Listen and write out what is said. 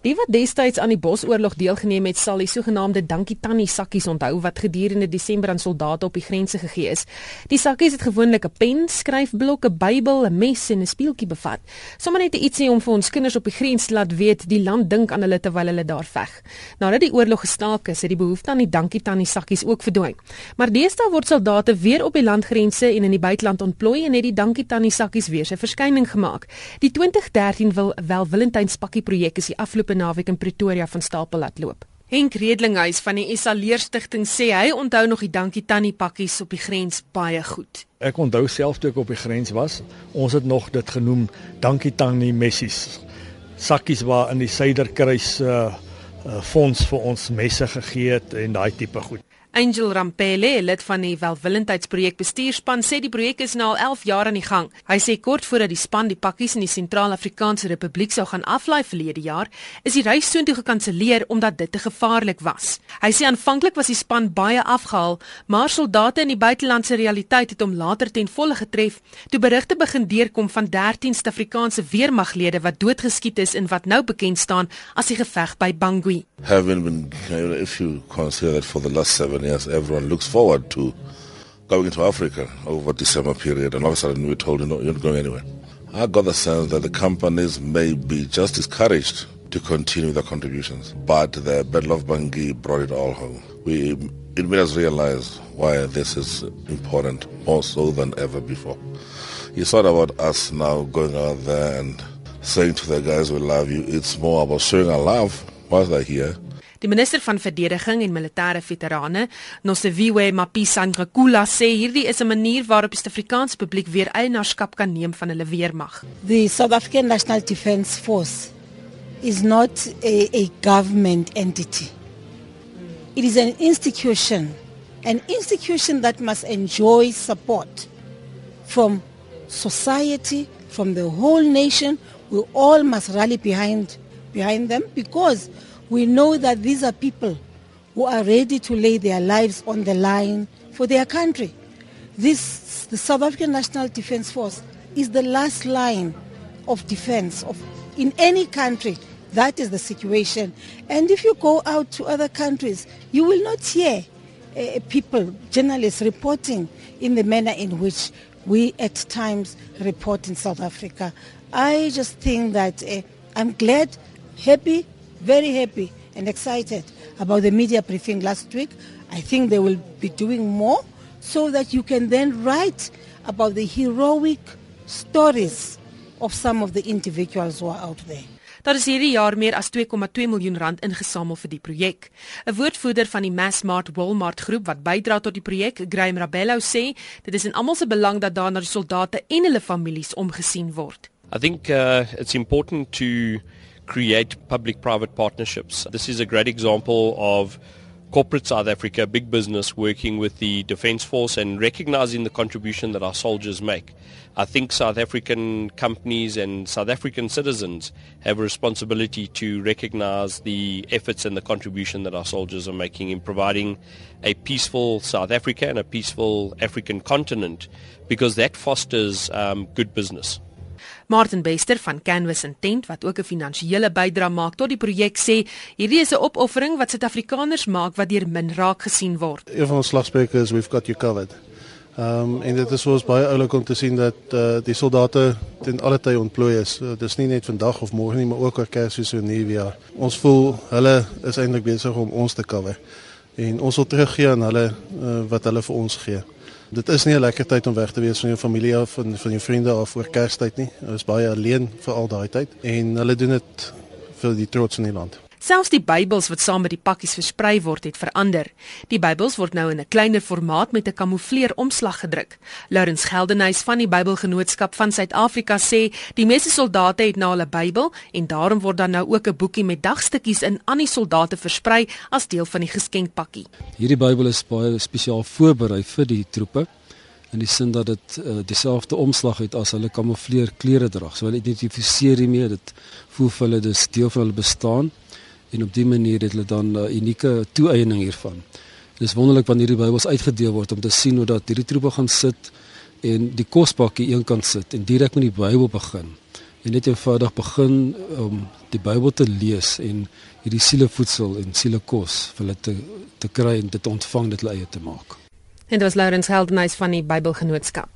Die wat destyds aan die Bosoorlog deelgeneem het, sal die sogenaamde Dankie Tannie sakkies onthou wat gedurende Desember aan soldate op die grense gegee is. Die sakkies het gewoonlik 'n pen, skryfblok, 'n Bybel, 'n mes en 'n spieeltjie bevat. Sommige net ietsie om vir ons kinders op die grens te laat weet die land dink aan hulle terwyl hulle daar veg. Nadat die oorlog gestaak is, het die behoefte aan die Dankie Tannie sakkies ook verdwyn. Maar deesdae word soldate weer op die landgrense en in die buiteland ontplooi en het die Dankie Tannie sakkies weer sy verskyning gemaak. Die 2013 wil wel Valentynspakkie projek is die afloop naweek in Pretoria van stapel laat loop. Henk Redlinghuis van die Esaleer Stichting sê hy onthou nog die dankie tannie pakkies op die grens baie goed. Ek onthou self toe ek op die grens was, ons het nog dit genoem dankie tannie messies. Sakkies waar in die Suiderkruis uh, uh fonds vir ons messe gegee het en daai tipe goed. Angel Rampele, lid van die Welwillendheidsprojek bestuurspan, sê die projek is nou al 11 jaar aan die gang. Hy sê kort voordat die span die pakkies in die Sentraal-Afrikaanse Republiek sou gaan aflaai verlede jaar, is die reis soontoe gekanselleer omdat dit te gevaarlik was. Hy sê aanvanklik was die span baie afgehaal, maar soldate in die buitelandse realiteit het hom later ten volle getref toe berigte begin deurkom van 13 Suid-Afrikaanse weermaglede wat doodgeskiet is in wat nou bekend staan as die geveg by Bangui. Having been if you consider that for the last seven seven years, everyone looks forward to going into Africa over December period, and all of a sudden we're told, you know, you're not going anywhere. I got the sense that the companies may be just discouraged to continue their contributions, but the Battle of Bangui brought it all home. We, it made us realize why this is important, more so than ever before. It's not about us now going out there and saying to the guys we love you. It's more about showing our love whilst they're here Die minister van verdediging en militêre veterane, Nosiviwe Mapisa-Nqakula, sê hierdie is 'n manier waarop die Suid-Afrikaanse publiek weer eienaarskap kan neem van hulle weermag. The South African National Defence Force is not a, a government entity. It is an institution, an institution that must enjoy support from society, from the whole nation. We all must rally behind behind them because we know that these are people who are ready to lay their lives on the line for their country. This, the South African National Defence Force is the last line of defence of, in any country. That is the situation. And if you go out to other countries, you will not hear uh, people, journalists reporting in the manner in which we at times report in South Africa. I just think that uh, I'm glad, happy very happy and excited about the media briefing last week. I think they will be doing more so that you can then write about the heroic stories of some of the individuals who are out there. Daar is hierdie jaar meer as 2,2 miljoen rand ingesamel vir die projek. 'n Woordvoerder van die Massmart Walmart groep wat bydra tot die projek, Graham Rabello sê, dit is in almal se belang dat daar na die soldate en hulle families omgesien word. I think uh, it's important to create public private partnerships. This is a great example of corporate South Africa, big business, working with the Defence Force and recognizing the contribution that our soldiers make. I think South African companies and South African citizens have a responsibility to recognize the efforts and the contribution that our soldiers are making in providing a peaceful South Africa and a peaceful African continent because that fosters um, good business. Martin Bester van Canvas Intent wat ook 'n finansiële bydrae maak tot die projek sê hierdie is 'n opoffering wat Suid-Afrikaners maak wat deur min raak gesien word. Een van ons slagsprekers is we've got you covered. Ehm um, en dit is soos baie oulik om te sien dat uh, die soldate ten alle tye ontplooi is. Uh, dit is nie net vandag of môre nie, maar ook oor Kersfees en Nuwejaar. Ons voel hulle is eintlik besig om ons te cover. En ons wil teruggee aan hulle uh, wat hulle vir ons gee. Dit is nie 'n lekker tyd om weg te wees van jou familie of van van jou vriende of voor Kerstyd nie. Hulle is baie alleen vir al daai tyd en hulle doen dit vir die trots in die land. Selfs die Bybels wat saam met die pakkies versprei word, het verander. Die Bybels word nou in 'n kleiner formaat met 'n kamoufleer omslag gedruk. Lawrence Geldenhuys van die Bybelgenootskap van Suid-Afrika sê, die meeste soldate het nou 'n Bybel en daarom word dan nou ook 'n boekie met dagstukkies in aan die soldate versprei as deel van die geskenkpakkie. Hierdie Bybel is baie spesiaal voorberei vir die troepe in die sin dat dit uh, dieselfde omslag het as hulle kamoufleer klere dra. So hulle identifiseer hiermee dit voel vir hulle dis deel van hulle bestaan en op die manier het hulle dan 'n unieke toeëning hiervan. Dis wonderlik wanneer die Bybels uitgedeel word om te sien hoe dat hierdie troepe gaan sit en die kospakkie eenkant sit en direk met die Bybel begin. En net eenvoudig begin om die Bybel te lees en hierdie sielevoedsel en sielekos vir hulle te te kry en dit ontvang dit hulle eie te maak. En dit was Lawrence Heldenhuys van die Bybelgenootskap.